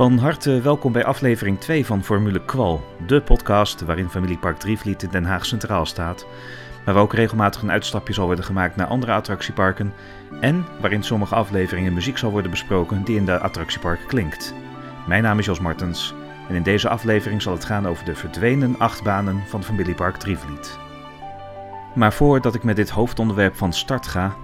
Van harte welkom bij aflevering 2 van Formule Kwal, de podcast waarin Familiepark Drievliet in Den Haag centraal staat, maar waar ook regelmatig een uitstapje zal worden gemaakt naar andere attractieparken en waarin sommige afleveringen muziek zal worden besproken die in de attractiepark klinkt. Mijn naam is Jos Martens en in deze aflevering zal het gaan over de verdwenen achtbanen van Familiepark Drievliet. Maar voordat ik met dit hoofdonderwerp van start ga,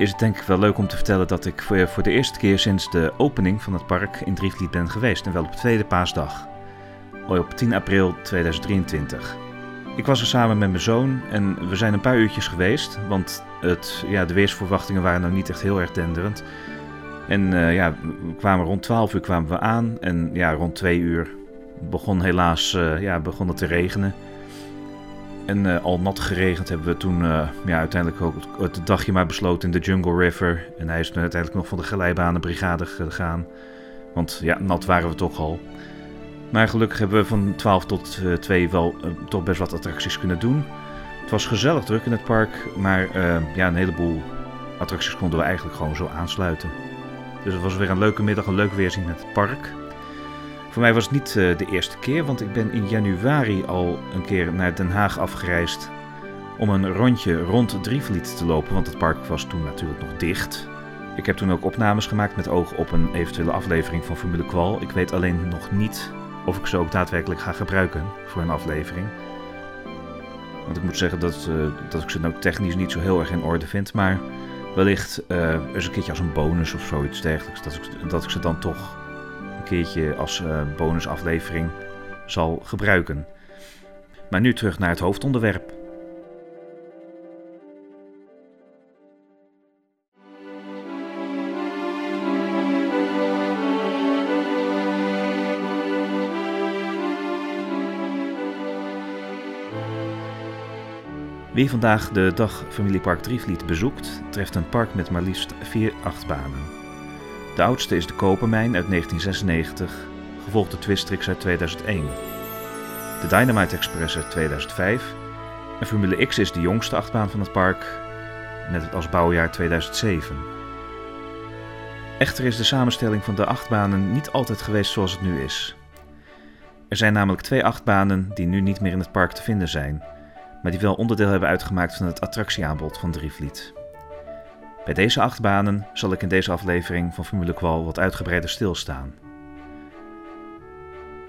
is het denk ik wel leuk om te vertellen dat ik voor de eerste keer sinds de opening van het park in Drievliet ben geweest. En wel op tweede paasdag. Op 10 april 2023. Ik was er samen met mijn zoon en we zijn een paar uurtjes geweest. Want het, ja, de weersverwachtingen waren nou niet echt heel erg denderend. En uh, ja, we kwamen rond 12 uur kwamen we aan. En ja, rond 2 uur begon helaas uh, ja, begon het te regenen. En uh, al nat geregend hebben we toen uh, ja, uiteindelijk ook het dagje maar besloten in de Jungle River. En hij is uiteindelijk nog van de geleibanenbrigade gegaan. Want ja, nat waren we toch al. Maar gelukkig hebben we van 12 tot uh, 2 wel toch best wat attracties kunnen doen. Het was gezellig druk in het park, maar ja, een heleboel attracties konden we eigenlijk gewoon zo aansluiten. Dus het was weer een leuke middag, een leuk weerzien met het park. Voor mij was het niet uh, de eerste keer, want ik ben in januari al een keer naar Den Haag afgereisd om een rondje rond Drievliet te lopen, want het park was toen natuurlijk nog dicht. Ik heb toen ook opnames gemaakt met oog op een eventuele aflevering van Formule Kwal. Ik weet alleen nog niet of ik ze ook daadwerkelijk ga gebruiken voor een aflevering. Want ik moet zeggen dat, uh, dat ik ze nou technisch niet zo heel erg in orde vind, maar wellicht uh, eens een keertje als een bonus of zoiets dergelijks, dat ik, dat ik ze dan toch keertje als uh, bonusaflevering zal gebruiken. Maar nu terug naar het hoofdonderwerp. Wie vandaag de dag Familiepark Drievliet bezoekt, treft een park met maar liefst vier achtbanen. De oudste is de Kopermijn uit 1996, gevolgd de Twistrix uit 2001. De Dynamite Express uit 2005 en Formule X is de jongste achtbaan van het park, met als bouwjaar 2007. Echter is de samenstelling van de achtbanen niet altijd geweest zoals het nu is. Er zijn namelijk twee achtbanen die nu niet meer in het park te vinden zijn, maar die wel onderdeel hebben uitgemaakt van het attractieaanbod van Drievliet. Bij deze acht banen zal ik in deze aflevering van Formule Qual wat uitgebreider stilstaan.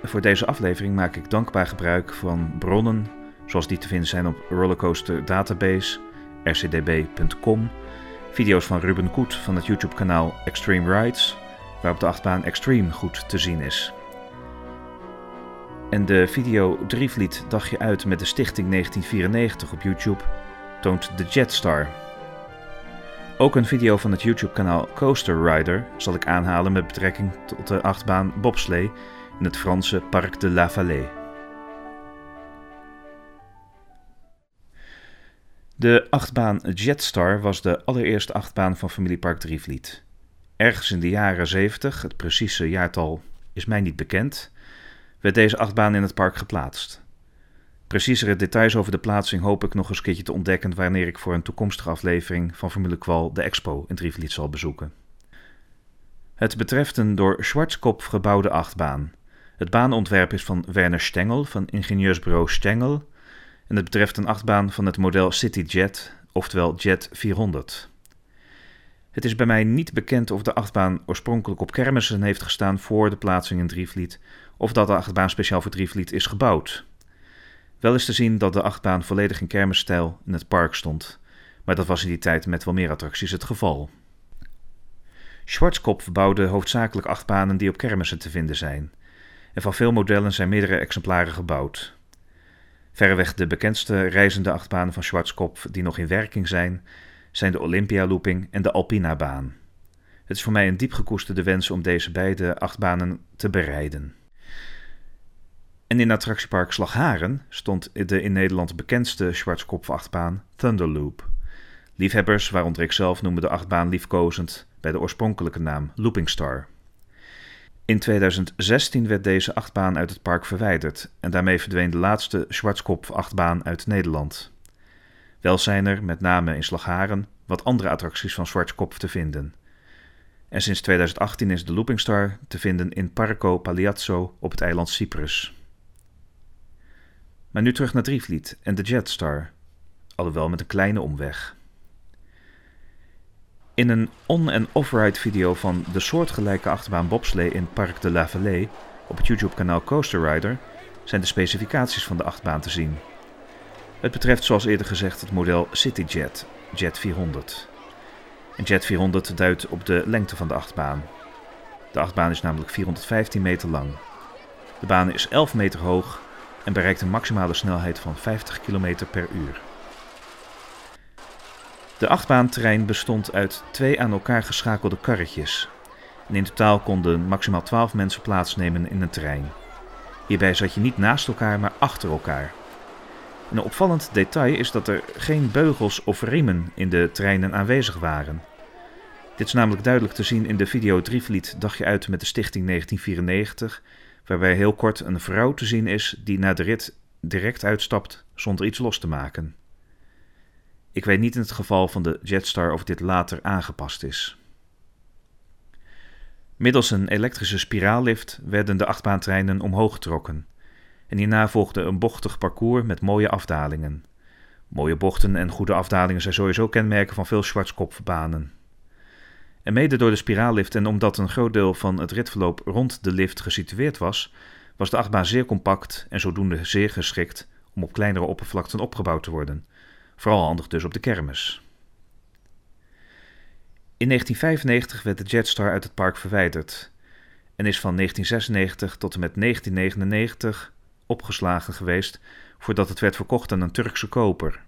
Voor deze aflevering maak ik dankbaar gebruik van bronnen zoals die te vinden zijn op Rollercoaster Database, rcdb.com, video's van Ruben Koet van het YouTube-kanaal Extreme Rides, waarop de achtbaan Extreme goed te zien is. En de video Drievliet dagje uit met de Stichting 1994 op YouTube toont de Jetstar, ook een video van het YouTube-kanaal Coaster Rider zal ik aanhalen met betrekking tot de achtbaan bobslee in het Franse Parc de la Vallée. De achtbaan Jetstar was de allereerste achtbaan van familiepark Drievliet. Ergens in de jaren 70, het precieze jaartal is mij niet bekend, werd deze achtbaan in het park geplaatst. Preciezere details over de plaatsing hoop ik nog eens een te ontdekken wanneer ik voor een toekomstige aflevering van Formule Qual de expo in Drievliet zal bezoeken. Het betreft een door Schwarzkopf gebouwde achtbaan. Het baanontwerp is van Werner Stengel van ingenieursbureau Stengel en het betreft een achtbaan van het model CityJet, oftewel Jet 400. Het is bij mij niet bekend of de achtbaan oorspronkelijk op kermissen heeft gestaan voor de plaatsing in Drievliet, of dat de achtbaan speciaal voor Drievliet is gebouwd. Wel is te zien dat de achtbaan volledig in kermisstijl in het park stond, maar dat was in die tijd met wel meer attracties het geval. Schwarzkopf bouwde hoofdzakelijk achtbanen die op kermissen te vinden zijn, en van veel modellen zijn meerdere exemplaren gebouwd. Verreweg de bekendste reizende achtbanen van Schwarzkopf die nog in werking zijn, zijn de Olympia Looping en de Alpina baan. Het is voor mij een diep gekoesterde wens om deze beide achtbanen te bereiden. En in attractiepark Slagharen stond de in Nederland bekendste Schwarzkopf-achtbaan Thunderloop. Liefhebbers, waaronder ik zelf, noemen de achtbaan liefkozend bij de oorspronkelijke naam Looping Star. In 2016 werd deze achtbaan uit het park verwijderd en daarmee verdween de laatste Schwarzkopf-achtbaan uit Nederland. Wel zijn er, met name in Slagharen, wat andere attracties van Schwarzkopf te vinden. En sinds 2018 is de Looping Star te vinden in Parco Pagliazzo op het eiland Cyprus. Maar nu terug naar Drievliet en de Jetstar, alhoewel met een kleine omweg. In een on- en off-ride video van de soortgelijke achtbaan bobslee in Parc de la Vallée op het YouTube-kanaal Coaster Rider zijn de specificaties van de achtbaan te zien. Het betreft zoals eerder gezegd het model CityJet, Jet 400. En Jet 400 duidt op de lengte van de achtbaan. De achtbaan is namelijk 415 meter lang. De baan is 11 meter hoog en bereikt een maximale snelheid van 50 km per uur. De achtbaanterrein bestond uit twee aan elkaar geschakelde karretjes. En in totaal konden maximaal 12 mensen plaatsnemen in een terrein. Hierbij zat je niet naast elkaar, maar achter elkaar. Een opvallend detail is dat er geen beugels of riemen in de treinen aanwezig waren. Dit is namelijk duidelijk te zien in de video Drievliet Dagje uit met de Stichting 1994, waarbij heel kort een vrouw te zien is die na de rit direct uitstapt zonder iets los te maken. Ik weet niet in het geval van de Jetstar of dit later aangepast is. Middels een elektrische spiraallift werden de achtbaantreinen omhoog getrokken. En hierna volgde een bochtig parcours met mooie afdalingen. Mooie bochten en goede afdalingen zijn sowieso kenmerken van veel Schwarzkopfbanen. En mede door de spiraallift en omdat een groot deel van het ritverloop rond de lift gesitueerd was, was de achtbaan zeer compact en zodoende zeer geschikt om op kleinere oppervlakten opgebouwd te worden. Vooral handig dus op de kermis. In 1995 werd de Jetstar uit het park verwijderd en is van 1996 tot en met 1999 opgeslagen geweest voordat het werd verkocht aan een Turkse koper.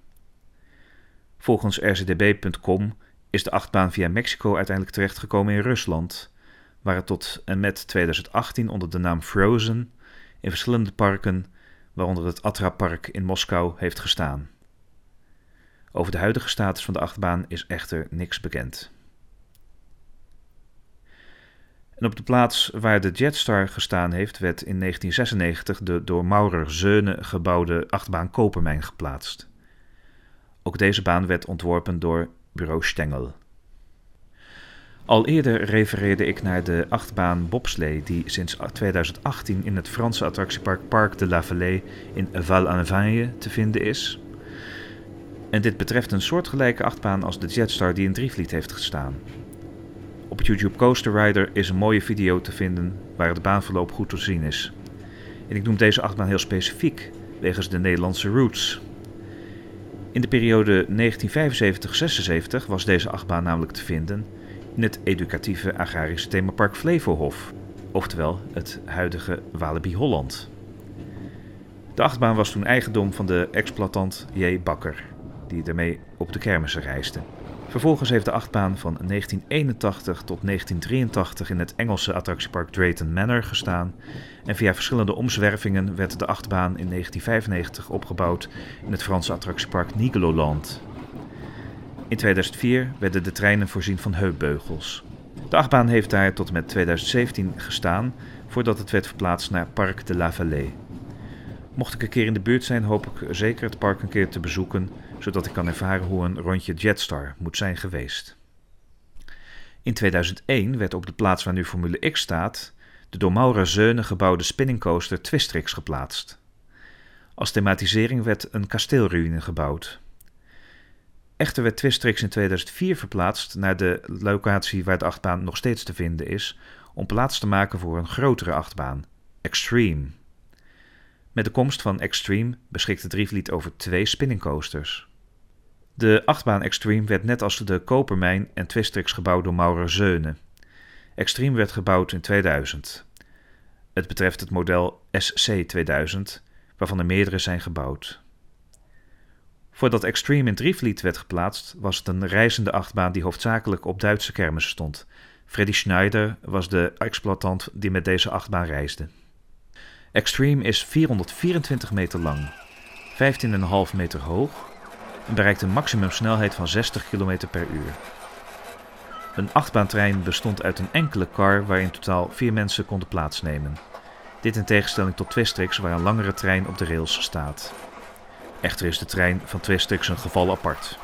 Volgens rcdb.com is de achtbaan via Mexico uiteindelijk terechtgekomen in Rusland, waar het tot en met 2018 onder de naam Frozen in verschillende parken, waaronder het Atra-park in Moskou, heeft gestaan. Over de huidige status van de achtbaan is echter niks bekend. En op de plaats waar de Jetstar gestaan heeft, werd in 1996 de door Maurer Zeune gebouwde achtbaan Kopermijn geplaatst. Ook deze baan werd ontworpen door bureau Stengel. Al eerder refereerde ik naar de achtbaan bobslee die sinds 2018 in het Franse attractiepark Parc de la Vallée in Val-en-Vange te vinden is. En dit betreft een soortgelijke achtbaan als de Jetstar die in Drievliet heeft gestaan. Op YouTube Coaster Rider is een mooie video te vinden waar het baanverloop goed te zien is. En ik noem deze achtbaan heel specifiek, wegens de Nederlandse roots. In de periode 1975-76 was deze achtbaan namelijk te vinden in het educatieve agrarische themapark Flevohof, oftewel het huidige Walibi Holland. De achtbaan was toen eigendom van de exploitant J. Bakker, die ermee op de kermissen reisde. Vervolgens heeft de achtbaan van 1981 tot 1983 in het Engelse attractiepark Drayton Manor gestaan en via verschillende omzwervingen werd de achtbaan in 1995 opgebouwd in het Franse attractiepark Nigloland. In 2004 werden de treinen voorzien van heupbeugels. De achtbaan heeft daar tot met 2017 gestaan voordat het werd verplaatst naar Parc de la Vallée. Mocht ik een keer in de buurt zijn, hoop ik zeker het park een keer te bezoeken, zodat ik kan ervaren hoe een rondje Jetstar moet zijn geweest. In 2001 werd op de plaats waar nu Formule X staat, de door Maura Zeune gebouwde spinningcoaster Twistrix geplaatst. Als thematisering werd een kasteelruïne gebouwd. Echter werd Twistrix in 2004 verplaatst naar de locatie waar de achtbaan nog steeds te vinden is, om plaats te maken voor een grotere achtbaan, Extreme. Met de komst van Extreme beschikte Drievliet over twee spinningcoasters. De achtbaan Extreme werd net als de Kopermijn en Twistrix gebouwd door Maurer Zeune. Extreme werd gebouwd in 2000. Het betreft het model SC 2000, waarvan er meerdere zijn gebouwd. Voordat Extreme in Drievliet werd geplaatst, was het een reizende achtbaan die hoofdzakelijk op Duitse kermissen stond. Freddy Schneider was de exploitant die met deze achtbaan reisde. Extreme is 424 meter lang, 15,5 meter hoog en bereikt een maximumsnelheid van 60 km per uur. Een achtbaantrein bestond uit een enkele car waar in totaal vier mensen konden plaatsnemen. Dit in tegenstelling tot Twistrix waar een langere trein op de rails staat. Echter is de trein van Twistrix een geval apart.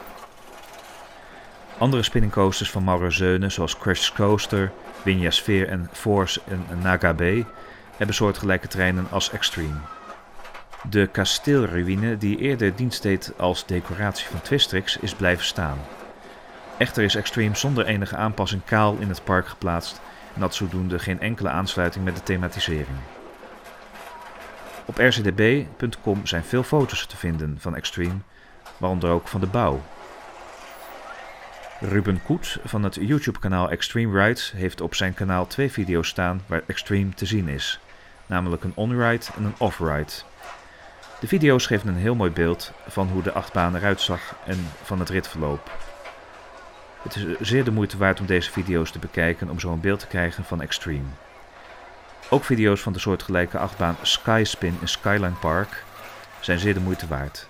Andere spinningcoasters van Maurezeunen, zoals Crash Coaster, Winya Sphere en Force en Naga hebben soortgelijke treinen als Extreme. De kasteelruïne, die eerder dienst deed als decoratie van Twistrix, is blijven staan. Echter is Extreme zonder enige aanpassing kaal in het park geplaatst en had zodoende geen enkele aansluiting met de thematisering. Op rcdb.com zijn veel foto's te vinden van Extreme, waaronder ook van de bouw. Ruben Koet van het YouTube-kanaal Extreme Rides heeft op zijn kanaal twee video's staan waar Extreme te zien is, namelijk een on-ride en een off-ride. De video's geven een heel mooi beeld van hoe de achtbaan eruit zag en van het ritverloop. Het is zeer de moeite waard om deze video's te bekijken om zo een beeld te krijgen van Extreme. Ook video's van de soortgelijke achtbaan Skyspin in Skyline Park zijn zeer de moeite waard.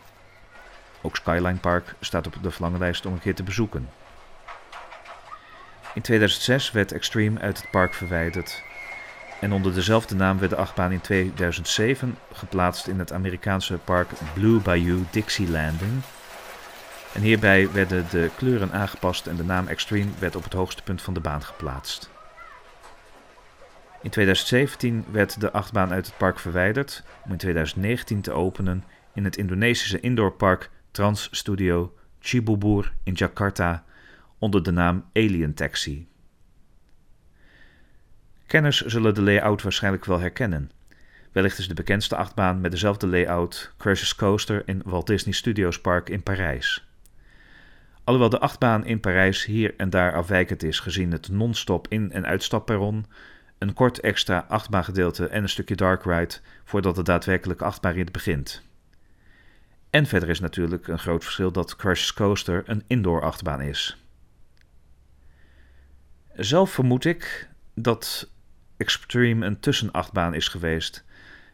Ook Skyline Park staat op de verlanglijst om een keer te bezoeken. In 2006 werd Extreme uit het park verwijderd. En onder dezelfde naam werd de achtbaan in 2007 geplaatst in het Amerikaanse park Blue Bayou Dixie Landing. En hierbij werden de kleuren aangepast en de naam Extreme werd op het hoogste punt van de baan geplaatst. In 2017 werd de achtbaan uit het park verwijderd om in 2019 te openen in het Indonesische indoorpark Trans Studio Cibubur in Jakarta onder de naam Alien Taxi. Kenners zullen de layout waarschijnlijk wel herkennen. Wellicht is de bekendste achtbaan met dezelfde layout Cruises Coaster in Walt Disney Studios Park in Parijs. Alhoewel de achtbaan in Parijs hier en daar afwijkend is gezien het non-stop in- en uitstapperron, een kort extra achtbaangedeelte en een stukje dark ride voordat de daadwerkelijke achtbaanrit begint. En verder is natuurlijk een groot verschil dat Crush Coaster een indoor achtbaan is. Zelf vermoed ik dat Extreme een tussenachtbaan is geweest,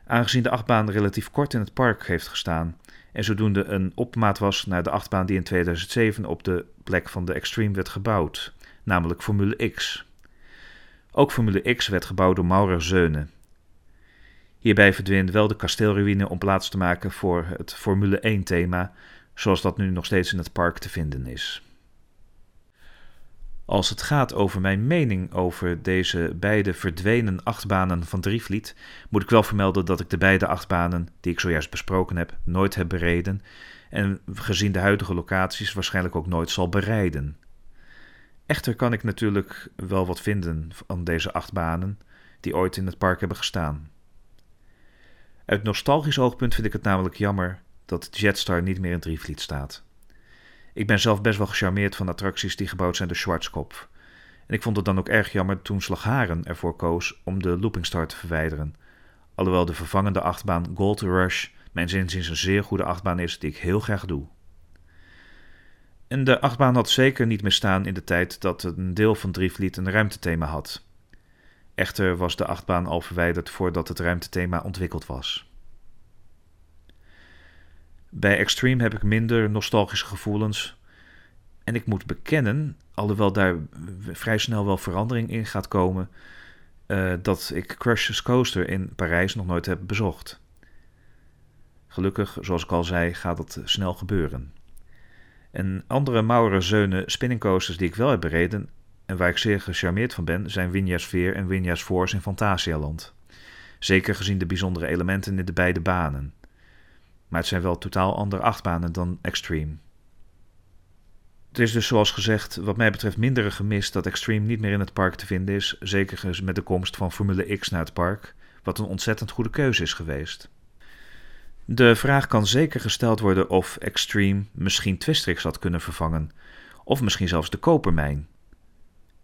aangezien de achtbaan relatief kort in het park heeft gestaan en zodoende een opmaat was naar de achtbaan die in 2007 op de plek van de Extreme werd gebouwd, namelijk Formule X. Ook Formule X werd gebouwd door Maurer Zeunen. Hierbij verdween wel de kasteelruïne om plaats te maken voor het Formule 1 thema, zoals dat nu nog steeds in het park te vinden is. Als het gaat over mijn mening over deze beide verdwenen achtbanen van Drievliet, moet ik wel vermelden dat ik de beide achtbanen die ik zojuist besproken heb nooit heb bereden en gezien de huidige locaties waarschijnlijk ook nooit zal bereiden. Echter kan ik natuurlijk wel wat vinden van deze achtbanen die ooit in het park hebben gestaan. Uit nostalgisch oogpunt vind ik het namelijk jammer dat Jetstar niet meer in Drievliet staat. Ik ben zelf best wel gecharmeerd van attracties die gebouwd zijn door Schwarzkopf. En ik vond het dan ook erg jammer toen Slagharen ervoor koos om de Looping te verwijderen. Alhoewel de vervangende achtbaan Gold Rush mijn zinziens een zeer goede achtbaan is die ik heel graag doe. En de achtbaan had zeker niet meer staan in de tijd dat een deel van Drievliet een ruimtethema had. Echter was de achtbaan al verwijderd voordat het ruimtethema ontwikkeld was. Bij Extreme heb ik minder nostalgische gevoelens. En ik moet bekennen, alhoewel daar vrij snel wel verandering in gaat komen, uh, dat ik Crush's Coaster in Parijs nog nooit heb bezocht. Gelukkig, zoals ik al zei, gaat dat snel gebeuren. En andere Maurer Zeunen spinningcoasters die ik wel heb bereden en waar ik zeer gecharmeerd van ben, zijn Winja's Veer en Winja's Force in Fantasialand. Zeker gezien de bijzondere elementen in de beide banen. Maar het zijn wel totaal andere achtbanen dan Extreme. Het is dus zoals gezegd, wat mij betreft, minder gemist dat Extreme niet meer in het park te vinden is. Zeker met de komst van Formule X naar het park, wat een ontzettend goede keuze is geweest. De vraag kan zeker gesteld worden of Extreme misschien Twistrix had kunnen vervangen, of misschien zelfs de kopermijn.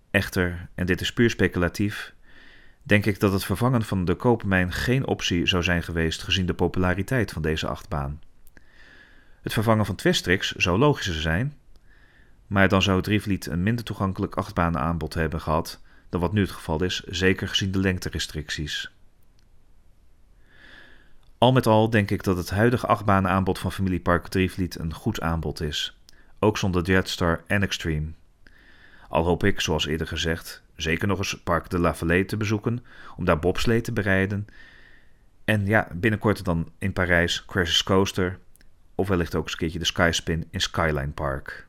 Echter, en dit is puur speculatief, denk ik dat het vervangen van de kopermijn geen optie zou zijn geweest gezien de populariteit van deze achtbaan. Het vervangen van Twistrix zou logischer zijn, maar dan zou Drievliet een minder toegankelijk achtbanenaanbod hebben gehad dan wat nu het geval is, zeker gezien de lengterestricties. Al met al denk ik dat het huidige achtbanenaanbod van Familiepark Drievliet een goed aanbod is, ook zonder Jetstar en Extreme. Al hoop ik, zoals eerder gezegd, Zeker nog eens Park de la Vallée te bezoeken, om daar bobslee te bereiden. En ja, binnenkort dan in Parijs Crash's Coaster, of wellicht ook eens een keertje de Skyspin in Skyline Park.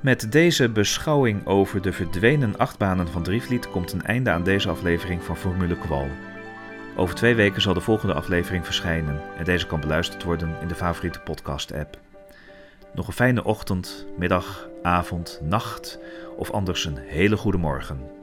Met deze beschouwing over de verdwenen achtbanen van Drievliet komt een einde aan deze aflevering van Formule Qual. Over twee weken zal de volgende aflevering verschijnen en deze kan beluisterd worden in de favoriete podcast-app. Nog een fijne ochtend, middag, avond, nacht of anders een hele goede morgen.